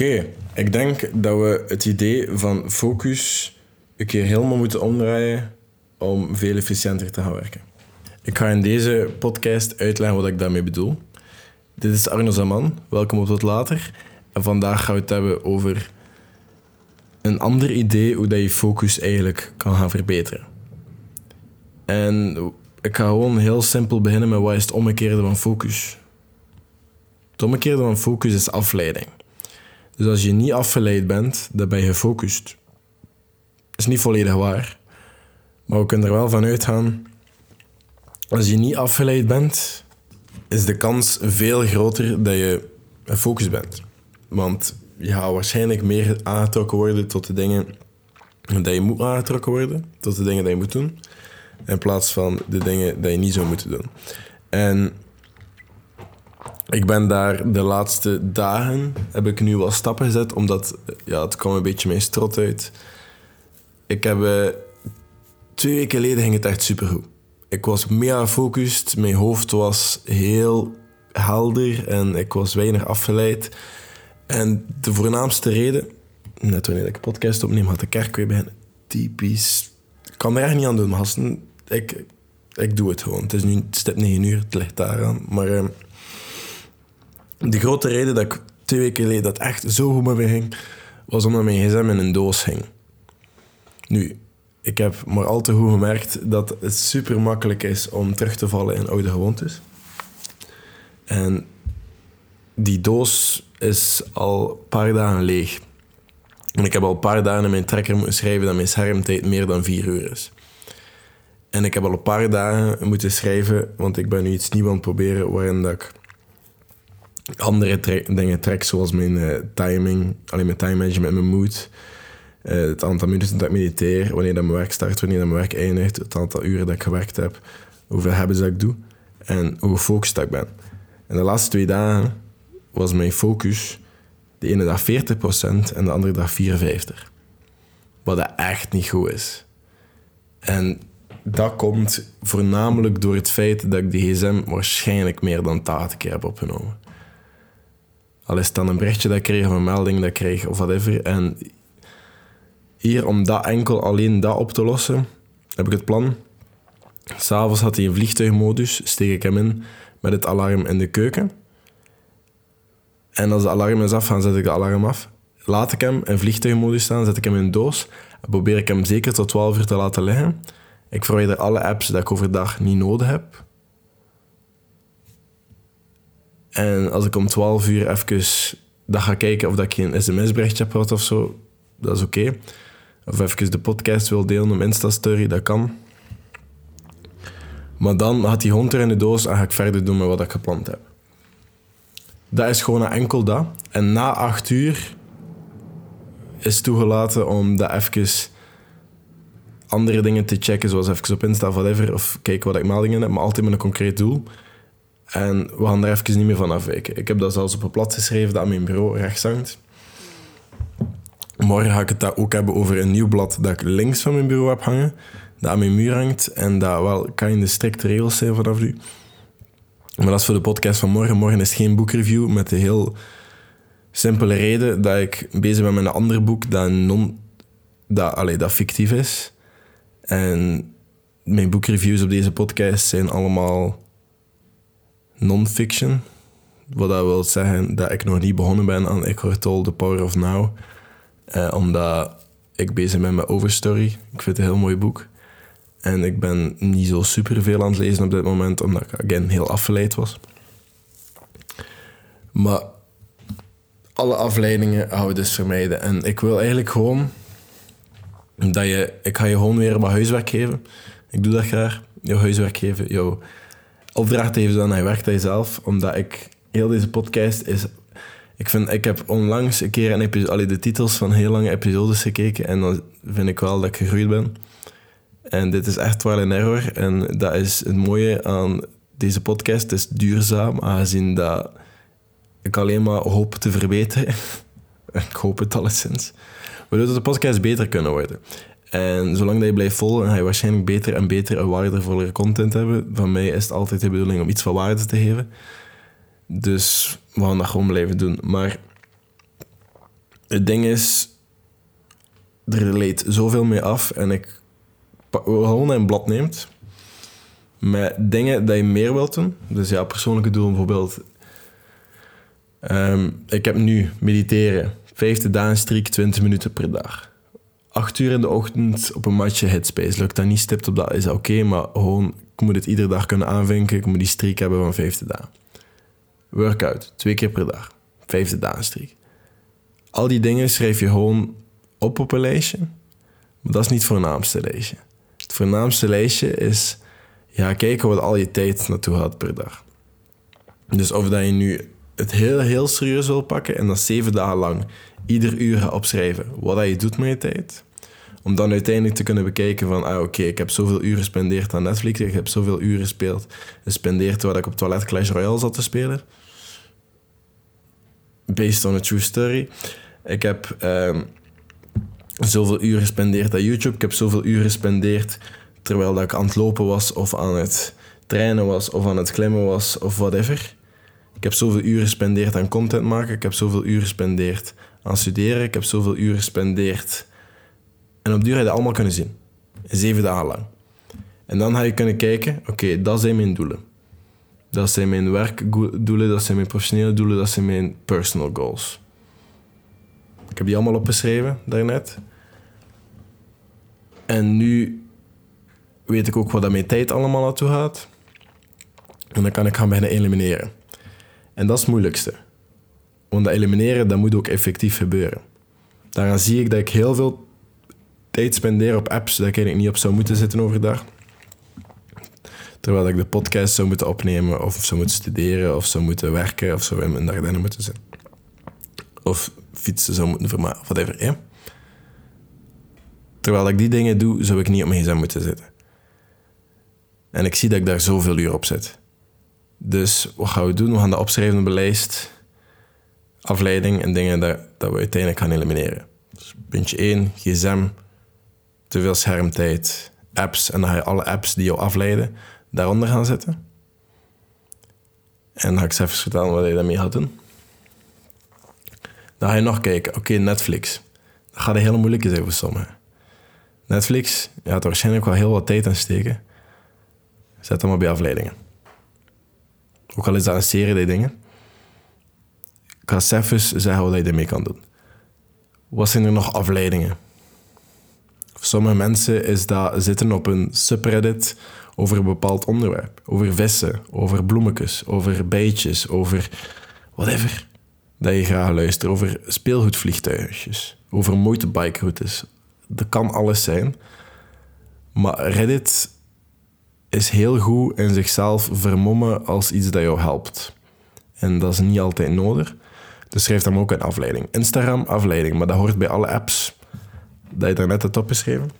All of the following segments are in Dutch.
Oké, ik denk dat we het idee van focus een keer helemaal moeten omdraaien om veel efficiënter te gaan werken. Ik ga in deze podcast uitleggen wat ik daarmee bedoel. Dit is Arno Zaman, welkom op tot later. En vandaag gaan we het hebben over een ander idee hoe dat je focus eigenlijk kan gaan verbeteren. En ik ga gewoon heel simpel beginnen met wat is het omgekeerde van focus. Het omgekeerde van focus is afleiding. Dus als je niet afgeleid bent, dan ben je gefocust. Dat is niet volledig waar. Maar we kunnen er wel van uitgaan. Als je niet afgeleid bent, is de kans veel groter dat je gefocust bent. Want je gaat waarschijnlijk meer aangetrokken worden tot de dingen dat je moet aangetrokken worden, tot de dingen die je moet doen, in plaats van de dingen die je niet zou moeten doen. En ik ben daar de laatste dagen, heb ik nu wel stappen gezet, omdat ja, het kwam een beetje mijn strot uit. Ik heb, eh, twee weken geleden ging het echt supergoed. Ik was mega gefocust, mijn hoofd was heel helder en ik was weinig afgeleid. En de voornaamste reden, net wanneer ik een podcast opneem, had de kerk weer beginnen. Typisch. Ik kan er echt niet aan doen, maar ik, ik doe het gewoon. Het is nu stip 9 uur, het ligt daaraan. Maar uh, de grote reden dat ik twee weken geleden dat echt zo goed met me ging, was omdat mijn gsm in een doos hing. Nu, ik heb maar al te goed gemerkt dat het super makkelijk is om terug te vallen in oude gewoontes. En die doos is al een paar dagen leeg. En ik heb al een paar dagen in mijn trekker moeten schrijven dat mijn schermtijd meer dan vier uur is. En ik heb al een paar dagen moeten schrijven, want ik ben nu iets nieuws aan het proberen waarin dat ik andere dingen trek, zoals mijn uh, timing, alleen mijn time management, mijn mood. Uh, het aantal minuten dat ik mediteer, wanneer dat mijn werk start, wanneer dat mijn werk eindigt, het aantal uren dat ik gewerkt heb, hoeveel hebben dat ik doe en hoe gefocust ik ben. En de laatste twee dagen was mijn focus de ene dag 40% en de andere dag 54%. Wat dat echt niet goed is. En dat komt voornamelijk door het feit dat ik de gsm waarschijnlijk meer dan 80 keer heb opgenomen. Al is het dan een berichtje dat ik kreeg of een melding dat ik kreeg of whatever. En hier, om dat enkel alleen dat op te lossen, heb ik het plan. S'avonds had hij een vliegtuigmodus, steek ik hem in met het alarm in de keuken. En als de alarm is af, zet ik de alarm af. Laat ik hem in vliegtuigmodus staan, zet ik hem in een doos. En probeer ik hem zeker tot 12 uur te laten liggen. Ik verwijder alle apps die ik overdag niet nodig heb. En als ik om 12 uur even dat ga kijken of dat ik een sms-berichtje heb gehad of zo, dat is oké. Of even de podcast wil delen op Insta-story, dat kan. Maar dan had die hond er in de doos en ga ik verder doen met wat ik gepland heb. Dat is gewoon enkel dat. En na acht uur is toegelaten om dat even andere dingen te checken, zoals even op Insta whatever, of kijken wat ik meldingen heb, maar altijd met een concreet doel. En we gaan er even niet meer van afwijken. Ik heb dat zelfs op een blad geschreven dat aan mijn bureau rechts hangt. Morgen ga ik het ook hebben over een nieuw blad dat ik links van mijn bureau heb hangen, dat aan mijn muur hangt en dat wel kan in de strikte regels zijn vanaf nu. Maar dat is voor de podcast van morgen. Morgen is geen boekreview met de heel simpele reden dat ik bezig ben met een ander boek dat, non, dat, allez, dat fictief is. En mijn boekreviews op deze podcast zijn allemaal non-fiction. Wat dat wil zeggen dat ik nog niet begonnen ben aan Eckhart Tolle, The Power of Now. Eh, omdat ik bezig ben met Overstory. Ik vind het een heel mooi boek. En ik ben niet zo super veel aan het lezen op dit moment, omdat ik again heel afgeleid was. Maar alle afleidingen we dus vermijden. En ik wil eigenlijk gewoon dat je... Ik ga je gewoon weer wat huiswerk geven. Ik doe dat graag. Jouw huiswerk geven, jouw opdracht geven dan werkt aan jezelf. Omdat ik... Heel deze podcast is... Ik, vind, ik heb onlangs een keer een episode, de titels van heel lange episodes gekeken. En dan vind ik wel dat ik gegroeid ben. En dit is echt wel een error. En dat is het mooie aan deze podcast. Het is duurzaam, aangezien dat ik alleen maar hoop te verbeteren. ik hoop het alleszins. Waardoor de podcast beter kunnen worden. En zolang dat je blijft volgen, ga je waarschijnlijk beter en beter en waardevollere content hebben. Van mij is het altijd de bedoeling om iets van waarde te geven. Dus we gaan dat gewoon blijven doen. Maar het ding is, er leed zoveel mee af en ik gewoon een blad neemt met dingen dat je meer wilt doen. Dus ja, persoonlijke doelen bijvoorbeeld. Ehm, ik heb nu mediteren, vijfde dagen streak, 20 minuten per dag. Acht uur in de ochtend op een matje Headspace. Lukt dat niet stipt op dat, is oké, maar gewoon, ik moet het iedere dag kunnen aanvinken. Ik moet die streak hebben van vijfde dagen. Workout, twee keer per dag. Vijfde dagen streak. Al die dingen schrijf je gewoon op op een lijstje. Maar dat is niet het voornaamste lijstje. Het voornaamste lijstje is ja, kijken wat al je tijd naartoe gaat per dag. Dus of dat je nu het heel, heel serieus wil pakken en dat zeven dagen lang ieder uur gaat opschrijven wat je doet met je tijd. Om dan uiteindelijk te kunnen bekijken van, ah oké, ik heb zoveel uren gespendeerd aan Netflix, ik heb zoveel uren gespeeld, gespendeerd terwijl ik op toilet Clash Royale zat te spelen. Based on a true story. Ik heb ehm, zoveel uren gespendeerd aan YouTube, ik heb zoveel uren gespendeerd terwijl dat ik aan het lopen was of aan het trainen was of aan het klimmen was of whatever. Ik heb zoveel uren gespendeerd aan content maken. Ik heb zoveel uren gespendeerd aan studeren. Ik heb zoveel uren gespendeerd. En op duur je dat allemaal kunnen zien. Zeven dagen lang. En dan ga je kunnen kijken, oké, dat zijn mijn doelen. Dat zijn mijn werkdoelen, dat zijn mijn professionele doelen, dat zijn mijn personal goals. Ik heb die allemaal opgeschreven daarnet. En nu weet ik ook wat dat mijn tijd allemaal naartoe gaat. En dan kan ik gaan beginnen elimineren. En dat is het moeilijkste. Want dat elimineren, dat moet ook effectief gebeuren. Daaraan zie ik dat ik heel veel tijd spendeer op apps dat ik eigenlijk niet op zou moeten zitten overdag. Terwijl ik de podcast zou moeten opnemen, of zou moeten studeren, of zou moeten werken, of zou in mijn dagdennen moeten zitten. Of fietsen zou moeten vermaken, whatever. Terwijl ik die dingen doe, zou ik niet op mijn gsm moeten zitten. En ik zie dat ik daar zoveel uur op zit. Dus wat gaan we doen? We gaan dat opschrijven lijst. Afleiding en dingen dat, dat we uiteindelijk gaan elimineren. Dus puntje 1, gsm, te veel schermtijd, apps. En dan ga je alle apps die jou afleiden daaronder gaan zetten. En dan ga ik ze even vertellen wat je daarmee gaat doen. Dan ga je nog kijken, oké, Netflix. Dat gaat een hele moeilijke zijn voor sommigen. Netflix, je gaat er waarschijnlijk wel heel wat tijd aan steken. Zet hem op je afleidingen. Ook al is dat een serie die dingen. Ik ga even zeggen wat je ermee kan doen. Wat zijn er nog afleidingen? Sommige mensen is dat zitten op een subreddit over een bepaald onderwerp. Over vissen, over bloemetjes, over bijtjes, over whatever. Dat je graag luistert. Over speelgoedvliegtuigjes, over motorbikeroutes. Dat kan alles zijn. Maar Reddit is heel goed in zichzelf vermommen als iets dat jou helpt. En dat is niet altijd nodig. Dus schrijf dan ook een afleiding. Instagram, afleiding. Maar dat hoort bij alle apps dat je daarnet hebt opgeschreven.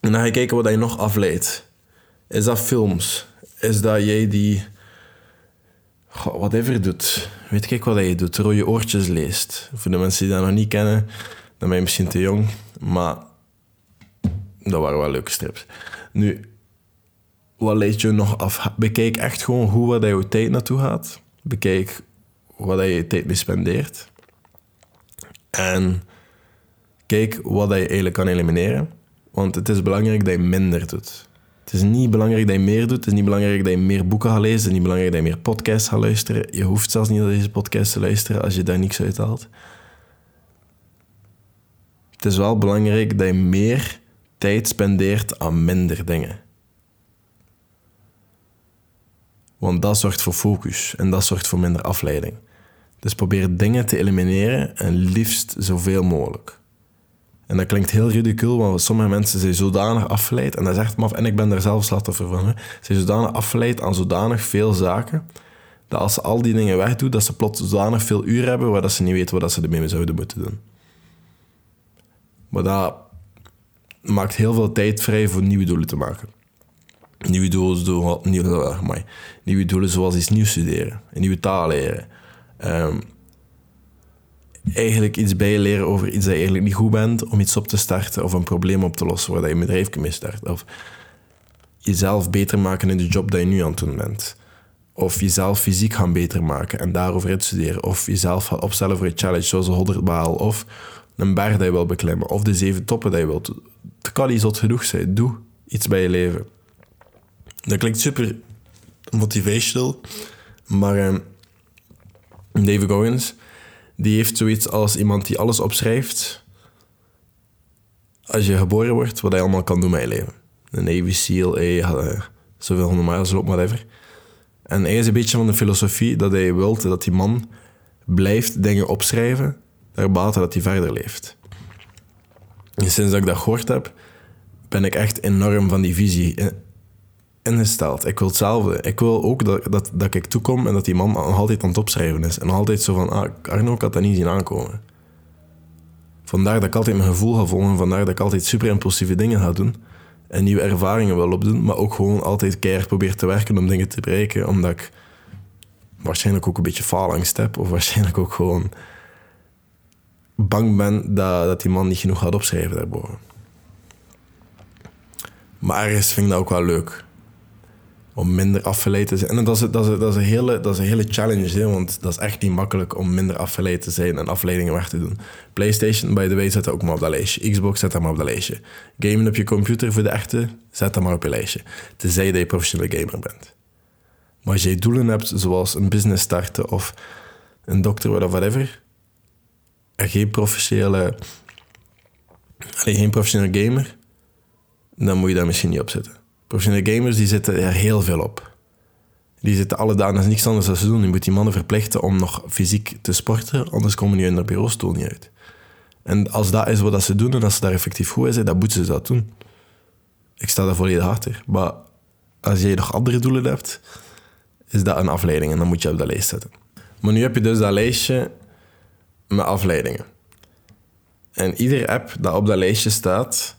En dan ga je kijken wat je nog afleidt. Is dat films? Is dat jij die... Goh, whatever doet. Weet ik wat je doet. Rode oortjes leest. Voor de mensen die dat nog niet kennen, dan ben je misschien te jong. Maar dat waren wel leuke strips. Nu, wat je nog af? Bekijk echt gewoon hoe wat je tijd naartoe gaat. Bekijk wat je tijd mee spendeert. En kijk wat je eigenlijk kan elimineren. Want het is belangrijk dat je minder doet. Het is niet belangrijk dat je meer doet. Het is niet belangrijk dat je meer boeken gaat lezen. Het is niet belangrijk dat je meer podcasts gaat luisteren. Je hoeft zelfs niet naar deze podcast te luisteren als je daar niks uit haalt. Het is wel belangrijk dat je meer tijd spendeert aan minder dingen. Want dat zorgt voor focus en dat zorgt voor minder afleiding. Dus probeer dingen te elimineren en liefst zoveel mogelijk. En dat klinkt heel ridicul, want sommige mensen zijn zodanig afgeleid, en dat is echt maf, en ik ben daar zelf slachtoffer van, hè, zijn zodanig afgeleid aan zodanig veel zaken, dat als ze al die dingen wegdoen, dat ze plots zodanig veel uur hebben, waar dat ze niet weten wat ze ermee zouden moeten doen. Maar dat maakt heel veel tijd vrij voor nieuwe doelen te maken. Nieuwe doelen, zo- nieuwe, amai. nieuwe doelen zoals iets nieuws studeren, een nieuwe taal leren. Ehm, eigenlijk iets bijleren over iets dat je eigenlijk niet goed bent, om iets op te starten of een probleem op te lossen waar dat je een bedrijf mee start. Of jezelf beter maken in de job dat je nu aan het doen bent. Of jezelf fysiek gaan beter maken en daarover instuderen. Of jezelf gaan opstellen voor een challenge zoals een 100 baal. Of een berg dat je wil beklimmen. Of de zeven toppen dat je wilt. Het kan niet zot genoeg zijn. Doe iets bij je leven. Dat klinkt super motivational. Maar um, David Goggins, die heeft zoiets als iemand die alles opschrijft. Als je geboren wordt, wat hij allemaal kan doen met je leven. Een Navy SEAL, eh, zoveel honderd miles lopen, whatever. En hij is een beetje van de filosofie dat hij wil dat die man blijft dingen opschrijven, daarbate dat hij verder leeft. En sinds ik dat gehoord heb, ben ik echt enorm van die visie ingesteld. Ik wil hetzelfde. Ik wil ook dat, dat, dat ik toekom en dat die man altijd aan het opschrijven is. En altijd zo van, ah, Arno, ik had dat niet zien aankomen. Vandaar dat ik altijd mijn gevoel ga volgen. Vandaar dat ik altijd super impulsieve dingen ga doen. En nieuwe ervaringen wil opdoen. Maar ook gewoon altijd keihard probeer te werken om dingen te bereiken. Omdat ik waarschijnlijk ook een beetje faalangst heb. Of waarschijnlijk ook gewoon bang ben dat, dat die man niet genoeg gaat opschrijven daarboven. Maar ergens vind ik dat ook wel leuk om minder afgeleid te zijn. En dat is, dat is, dat is, een, hele, dat is een hele challenge, hè, want dat is echt niet makkelijk om minder afgeleid te zijn en afleidingen weg te doen. PlayStation, by the way, zet dat ook maar op dat lijstje. Xbox, zet dat maar op dat lijstje. Gamen op je computer voor de echte, zet dat maar op je lijstje. Tenzij dat je professionele gamer bent. Maar als je doelen hebt, zoals een business starten of een dokter of whatever, en geen professionele, geen professionele gamer, dan moet je daar misschien niet op zitten. Professionele gamers die zitten er heel veel op. Die zitten alle dagen, dat is niks anders dan ze doen. Je moet die mannen verplichten om nog fysiek te sporten, anders komen die in de bureaustoel niet uit. En als dat is wat ze doen en als ze daar effectief goed in zijn, dan moeten ze dat doen. Ik sta daar volledig achter. Maar als je nog andere doelen hebt, is dat een afleiding en dan moet je op dat lijst zetten. Maar nu heb je dus dat lijstje met afleidingen. En iedere app dat op dat lijstje staat,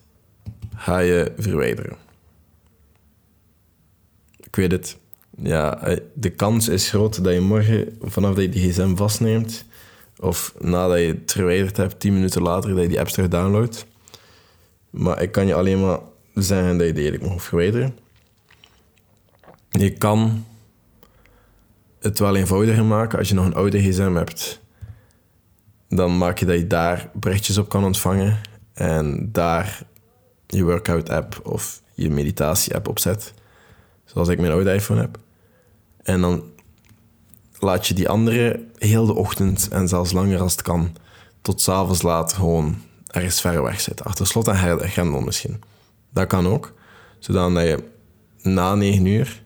ga je verwijderen ik weet het. Ja, eh, de kans is groot dat je morgen, vanaf dat je die gsm vastneemt, of nadat je het verwijderd hebt, tien minuten later, dat je die apps terug downloadt. Maar ik kan je alleen maar zeggen dat je die eigenlijk mag verwijderen. Je kan het wel eenvoudiger maken als je nog een oude gsm hebt. Dan maak je dat je daar berichtjes op kan ontvangen en daar je workout app of je meditatie app op zet. Zoals ik mijn oude iPhone heb. En dan laat je die andere heel de ochtend en zelfs langer als het kan, tot s'avonds laat gewoon ergens ver weg zitten. Achter slot en grendel misschien. Dat kan ook. Zodat je na negen uur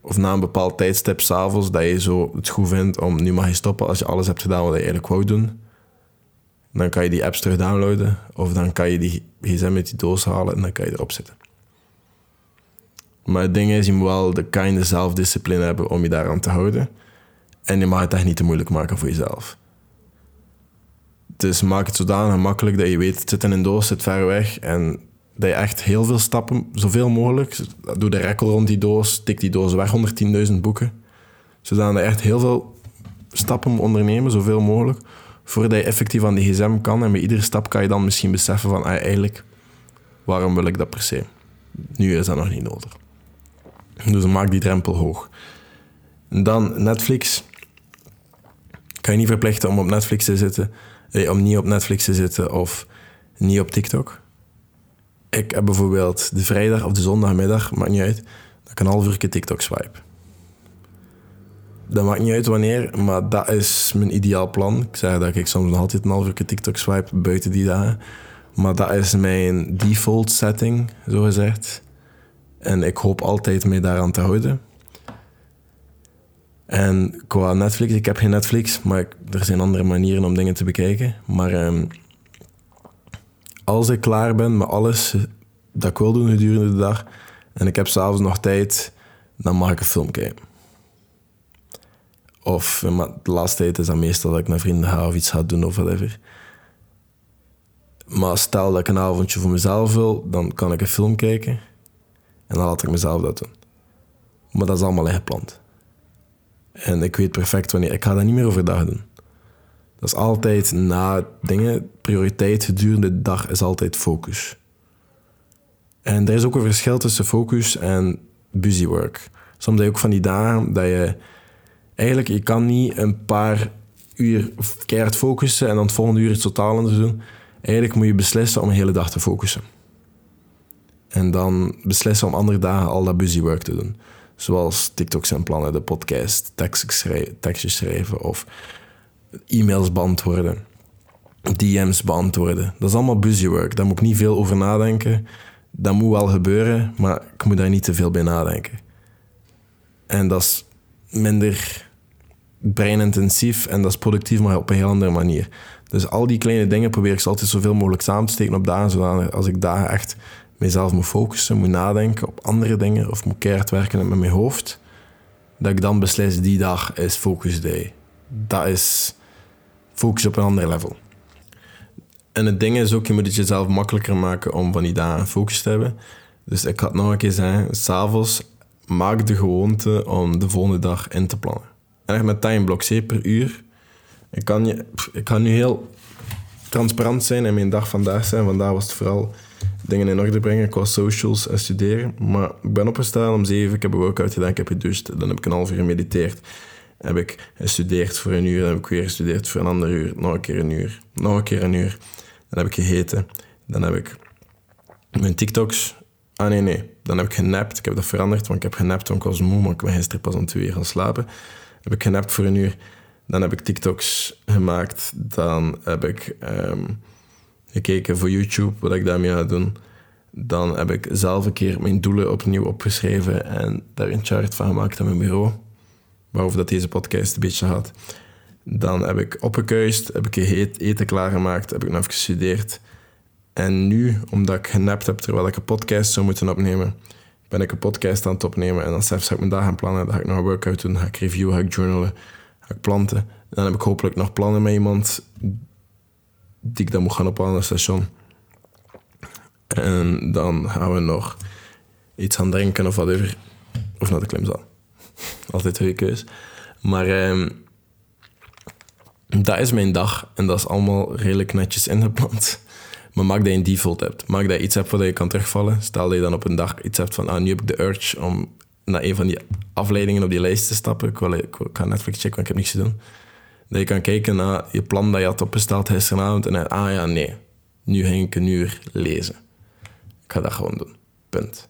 of na een bepaald tijdstip s'avonds dat je zo het goed vindt om nu mag je stoppen als je alles hebt gedaan wat je eigenlijk wou doen. Dan kan je die apps terug downloaden of dan kan je die gsm met die doos halen en dan kan je erop zitten. Maar het ding is, je moet wel de kind zelfdiscipline hebben om je daaraan te houden. En je mag het echt niet te moeilijk maken voor jezelf. Dus maak het zodanig makkelijk dat je weet, het zit in een doos, zit ver weg. En dat je echt heel veel stappen, zoveel mogelijk, doe de rekkel rond die doos, tik die doos weg, 110.000 boeken. Zodat je echt heel veel stappen moet ondernemen, zoveel mogelijk, voordat je effectief aan die gsm kan. En bij iedere stap kan je dan misschien beseffen van, ah, eigenlijk, waarom wil ik dat per se? Nu is dat nog niet nodig. Dus maak die drempel hoog. Dan Netflix. Kan je niet verplichten om op Netflix te zitten, eh, om niet op Netflix te zitten of niet op TikTok. Ik heb bijvoorbeeld de vrijdag of de zondagmiddag, maakt niet uit, dat ik een half uur TikTok swipe. Dat maakt niet uit wanneer, maar dat is mijn ideaal plan. Ik zeg dat ik soms nog altijd een half uur TikTok swipe buiten die dagen. Maar dat is mijn default setting, zo gezegd. En ik hoop altijd mee daaraan te houden. En qua Netflix, ik heb geen Netflix, maar er zijn andere manieren om dingen te bekijken. Maar ehm, als ik klaar ben met alles dat ik wil doen gedurende de dag en ik heb s'avonds nog tijd, dan mag ik een film kijken. Of de laatste tijd is dat meestal dat ik naar vrienden ga of iets ga doen of whatever. Maar stel dat ik een avondje voor mezelf wil, dan kan ik een film kijken. En dan laat ik mezelf dat doen. Maar dat is allemaal ingepland. En ik weet perfect wanneer. Ik ga dat niet meer overdag doen. Dat is altijd na dingen. Prioriteit gedurende de dag is altijd focus. En er is ook een verschil tussen focus en busy work. Soms heb je ook van die dagen dat je... Eigenlijk, je kan niet een paar uur keihard focussen en dan het volgende uur het totaal anders doen. Eigenlijk moet je beslissen om een hele dag te focussen. En dan beslissen om andere dagen al dat busy work te doen. Zoals TikToks en plannen, de podcast, tekstjes schrijven of e-mails beantwoorden, DM's beantwoorden. Dat is allemaal busy work. Daar moet ik niet veel over nadenken. Dat moet wel gebeuren, maar ik moet daar niet te veel bij nadenken. En dat is minder breinintensief en dat is productief, maar op een heel andere manier. Dus al die kleine dingen probeer ik altijd zoveel mogelijk samen te steken op dagen, zodat als ik daar echt mezelf moet focussen, moet nadenken op andere dingen of moet keihard werken met mijn hoofd, dat ik dan beslis die dag is focus day. Dat is focus op een ander level. En het ding is ook, je moet het jezelf makkelijker maken om van die dagen focus te hebben. Dus ik had nog een keer zeggen, s'avonds maak de gewoonte om de volgende dag in te plannen. En echt met timeblocks, per uur. Ik kan, je, ik kan nu heel transparant zijn en mijn dag vandaag zijn. Vandaag was het vooral dingen in orde brengen qua socials en studeren. Maar ik ben opgestaan om zeven, ik heb een workout gedaan, ik heb gedoucht. Dan heb ik een half uur gemediteerd. Heb ik gestudeerd voor een uur, dan heb ik weer gestudeerd voor een ander uur. Nog een keer een uur, nog een keer een uur. Dan heb ik gegeten. Dan heb ik mijn TikToks. Ah nee, nee. Dan heb ik genapt. Ik heb dat veranderd, want ik heb genapt, want ik was moe, maar ik ben gisteren pas om twee uur gaan slapen. Heb ik genapt voor een uur. Dan heb ik TikToks gemaakt. Dan heb ik ehm, gekeken voor YouTube, wat ik daarmee ga doen. Dan heb ik zelf een keer mijn doelen opnieuw opgeschreven en daar een chart van gemaakt aan mijn bureau. Waarover dat deze podcast een beetje gaat. Dan heb ik opgekuist, heb ik eten klaargemaakt, heb ik nog gestudeerd. En nu, omdat ik genapt heb terwijl ik een podcast zou moeten opnemen, ben ik een podcast aan het opnemen. En dan zelfs ga ik mijn dag gaan plannen. Dan ga ik nog een workout doen, ga ik reviewen, ga ik journalen, ga ik planten. En dan heb ik hopelijk nog plannen met iemand die ik dan moet gaan ophalen aan het station. En dan gaan we nog iets gaan drinken of whatever. Of naar de klimzaal. Altijd een keus. Maar eh, dat is mijn dag. En dat is allemaal redelijk netjes ingepland. Maar maak dat je een default hebt. Maak dat je iets hebt waar je kan terugvallen. Stel dat je dan op een dag iets hebt van... Ah, nu heb ik de urge om naar een van die afleidingen op die lijst te stappen. Ik, wil, ik ga Netflix checken, want ik heb niks te doen. Dat je kan kijken naar je plan dat je had opgesteld gisteravond. En ah ja, nee. Nu ging ik een uur lezen. Ik ga dat gewoon doen. Punt.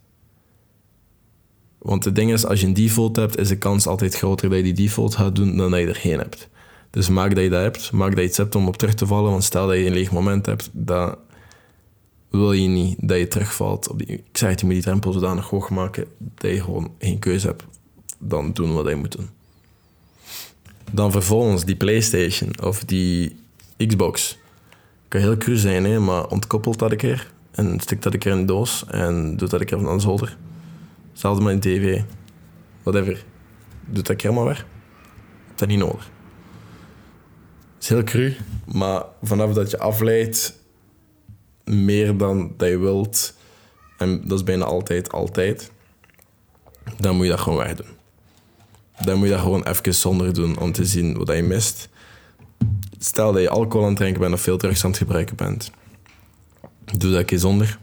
Want het ding is, als je een default hebt, is de kans altijd groter dat je die default gaat doen dan dat je er geen hebt. Dus maak dat je dat hebt. Maak dat je iets hebt om op terug te vallen. Want stel dat je een leeg moment hebt, dan wil je niet dat je terugvalt. Op die, ik zeg het, je moet die drempel zodanig hoog maken dat je gewoon geen keuze hebt. Dan doen wat je moet doen. Dan vervolgens die PlayStation of die Xbox. Kan heel cru zijn, hè, maar ontkoppelt dat een keer. En stik dat een keer in een doos en doet dat een keer van de zolder. Hetzelfde met een tv. Whatever. Doet dat keer maar weg. Dat is niet nodig. Het is heel cru, maar vanaf dat je afleidt meer dan dat je wilt, en dat is bijna altijd, altijd, dan moet je dat gewoon wegdoen dan moet je dat gewoon even zonder doen om te zien wat je mist. Stel dat je alcohol aan het drinken bent of veel drugs aan het gebruiken bent. Doe dat een zonder.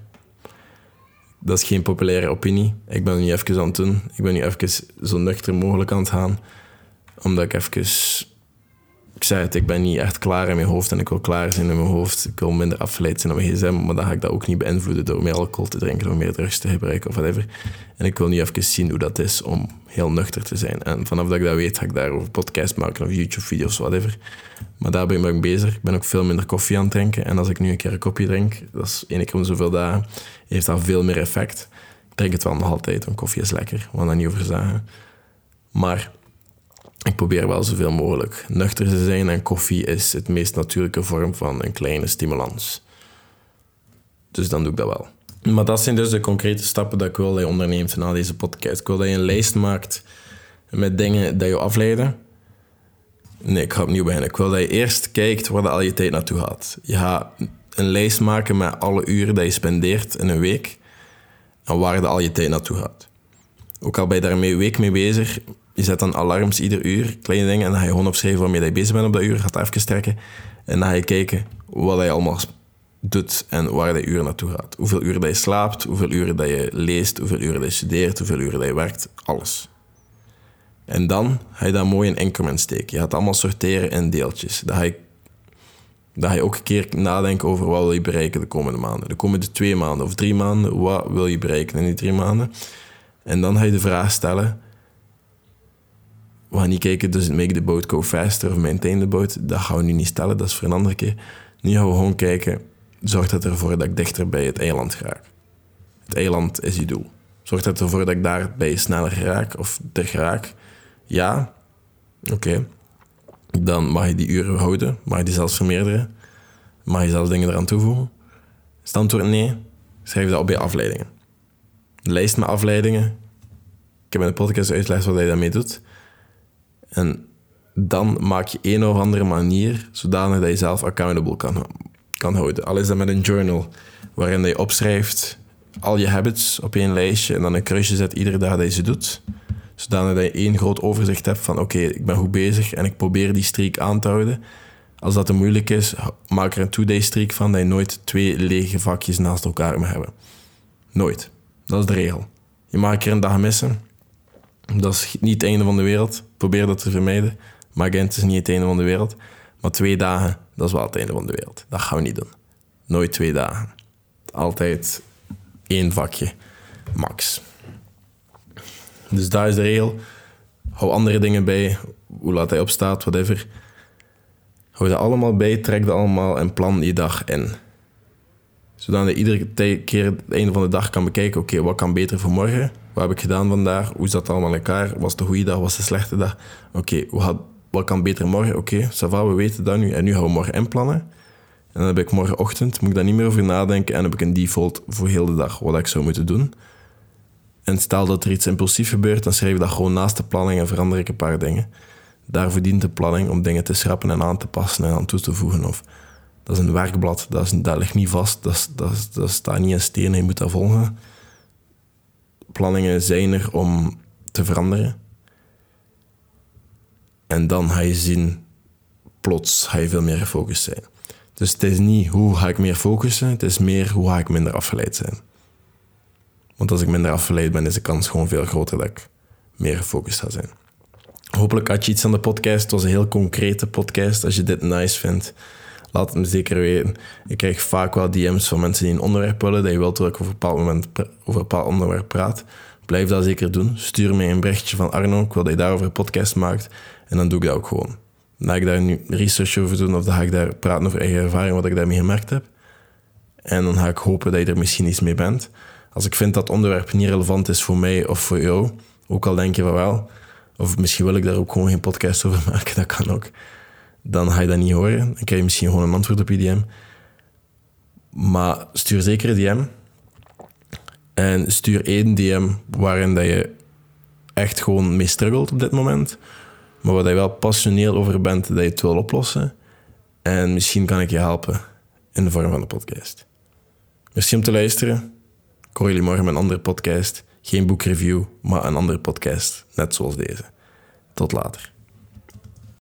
Dat is geen populaire opinie. Ik ben nu even aan het doen. Ik ben nu even zo nuchter mogelijk aan het gaan. Omdat ik even ik zei het, ik ben niet echt klaar in mijn hoofd en ik wil klaar zijn in mijn hoofd. Ik wil minder afgeleid zijn op mijn gsm, maar dan ga ik dat ook niet beïnvloeden door meer alcohol te drinken of meer drugs te gebruiken of whatever. En ik wil nu even zien hoe dat is om heel nuchter te zijn. En vanaf dat ik dat weet, ga ik daarover podcast maken of YouTube-video's, whatever. Maar daar ben ik bezig. Ik ben ook veel minder koffie aan het drinken. En als ik nu een keer een kopje drink, dat is één keer om zoveel dagen, heeft dat veel meer effect. Ik drink het wel nog altijd, want koffie is lekker, gaan dat niet over zeggen. Maar ik probeer wel zoveel mogelijk nuchter te zijn en koffie is het meest natuurlijke vorm van een kleine stimulans. Dus dan doe ik dat wel. Maar dat zijn dus de concrete stappen dat ik wil dat je onderneemt na deze podcast. Ik wil dat je een lijst maakt met dingen die je afleiden. Nee, ik ga opnieuw beginnen. Ik wil dat je eerst kijkt waar al je tijd naartoe gaat. Je gaat een lijst maken met alle uren die je spendeert in een week en waar al je tijd naartoe gaat. Ook al ben je daar een week mee bezig, je zet dan alarms ieder uur, kleine dingen, en dan ga je gewoon opschrijven waarmee je bezig bent op dat uur, gaat even strekken. En dan ga je kijken wat je allemaal doet en waar je uren naartoe gaat. Hoeveel uren dat je slaapt, hoeveel uren dat je leest, hoeveel uren dat je studeert, hoeveel uren dat je werkt, alles. En dan ga je dat mooi in increments steken. Je gaat allemaal sorteren in deeltjes. Dan ga je, dan ga je ook een keer nadenken over wat wil je bereiken de komende maanden. De komende twee maanden of drie maanden, wat wil je bereiken in die drie maanden? En dan ga je de vraag stellen... We gaan niet kijken, does it make the boat go faster of maintain the boat? Dat gaan we nu niet stellen, dat is voor een andere keer. Nu gaan we gewoon kijken, zorgt dat ervoor dat ik dichter bij het eiland raak? Het eiland is je doel. Zorgt dat ervoor dat ik daarbij sneller raak of er raak? Ja, oké. Dan mag je die uren houden, mag je die zelfs vermeerderen, mag je zelfs dingen eraan toevoegen. Antwoord nee? Schrijf dat op bij afleidingen. Lijst met afleidingen. Ik heb in de podcast uitgelegd wat je daarmee doet. En dan maak je een of andere manier zodanig dat je zelf accountable kan, kan houden. Al is dat met een journal waarin je opschrijft al je habits op één lijstje en dan een kruisje zet iedere dag dat je ze doet. Zodanig dat je één groot overzicht hebt van oké, ik ben goed bezig en ik probeer die streak aan te houden. Als dat te moeilijk is, maak er een two-day streak van dat je nooit twee lege vakjes naast elkaar moet hebben. Nooit. Dat is de regel. Je mag keer een dag missen. Dat is niet het einde van de wereld. Probeer dat te vermijden. Maar het is niet het einde van de wereld. Maar twee dagen, dat is wel het einde van de wereld. Dat gaan we niet doen. Nooit twee dagen. Altijd één vakje, max. Dus daar is de regel. Hou andere dingen bij, hoe laat hij opstaat, whatever. Hou dat allemaal bij, trek dat allemaal en plan die dag in. Zodat je iedere keer het einde van de dag kan bekijken, oké, wat kan beter voor morgen? Wat heb ik gedaan vandaag? Hoe zat het allemaal in elkaar? Was een goede dag? Was een slechte dag? Oké, wat kan beter morgen? Oké, okay, we weten dat nu. En nu gaan we morgen inplannen. En dan heb ik morgenochtend, moet ik daar niet meer over nadenken en heb ik een default voor heel de dag wat ik zou moeten doen. En stel dat er iets impulsief gebeurt, dan schrijf ik dat gewoon naast de planning en verander ik een paar dingen. Daarvoor dient de planning om dingen te schrappen en aan te passen en aan toe te voegen. Of dat is een werkblad, dat, is, dat ligt niet vast, dat, dat, dat staat niet in steen je moet dat volgen. Planningen zijn er om te veranderen. En dan ga je zien, plots ga je veel meer gefocust zijn. Dus het is niet hoe ga ik meer focussen, het is meer hoe ga ik minder afgeleid zijn. Want als ik minder afgeleid ben, is de kans gewoon veel groter dat ik meer gefocust ga zijn. Hopelijk had je iets aan de podcast. Het was een heel concrete podcast. Als je dit nice vindt, laat het me zeker weten. Ik krijg vaak wel DM's van mensen die een onderwerp willen, dat je wilt dat ik over een bepaald moment over een bepaald onderwerp praat. Blijf dat zeker doen. Stuur me een berichtje van Arno, ik wil dat je daarover een podcast maakt. En dan doe ik dat ook gewoon. Dan ga ik daar nu research over doen of dan ga ik daar praten over eigen ervaring, wat ik daarmee gemerkt heb. En dan ga ik hopen dat je er misschien iets mee bent. Als ik vind dat onderwerp niet relevant is voor mij of voor jou, ook al denk je van wel, of misschien wil ik daar ook gewoon geen podcast over maken, dat kan ook. Dan ga je dat niet horen. Dan krijg je misschien gewoon een antwoord op je DM. Maar stuur zeker een DM. En stuur één DM waarin dat je echt gewoon mee struggelt op dit moment. Maar waar je wel passioneel over bent dat je het wil oplossen. En misschien kan ik je helpen in de vorm van een podcast. Merci om te luisteren. Ik hoor jullie morgen met een andere podcast. Geen boekreview, maar een andere podcast, net zoals deze. Tot later.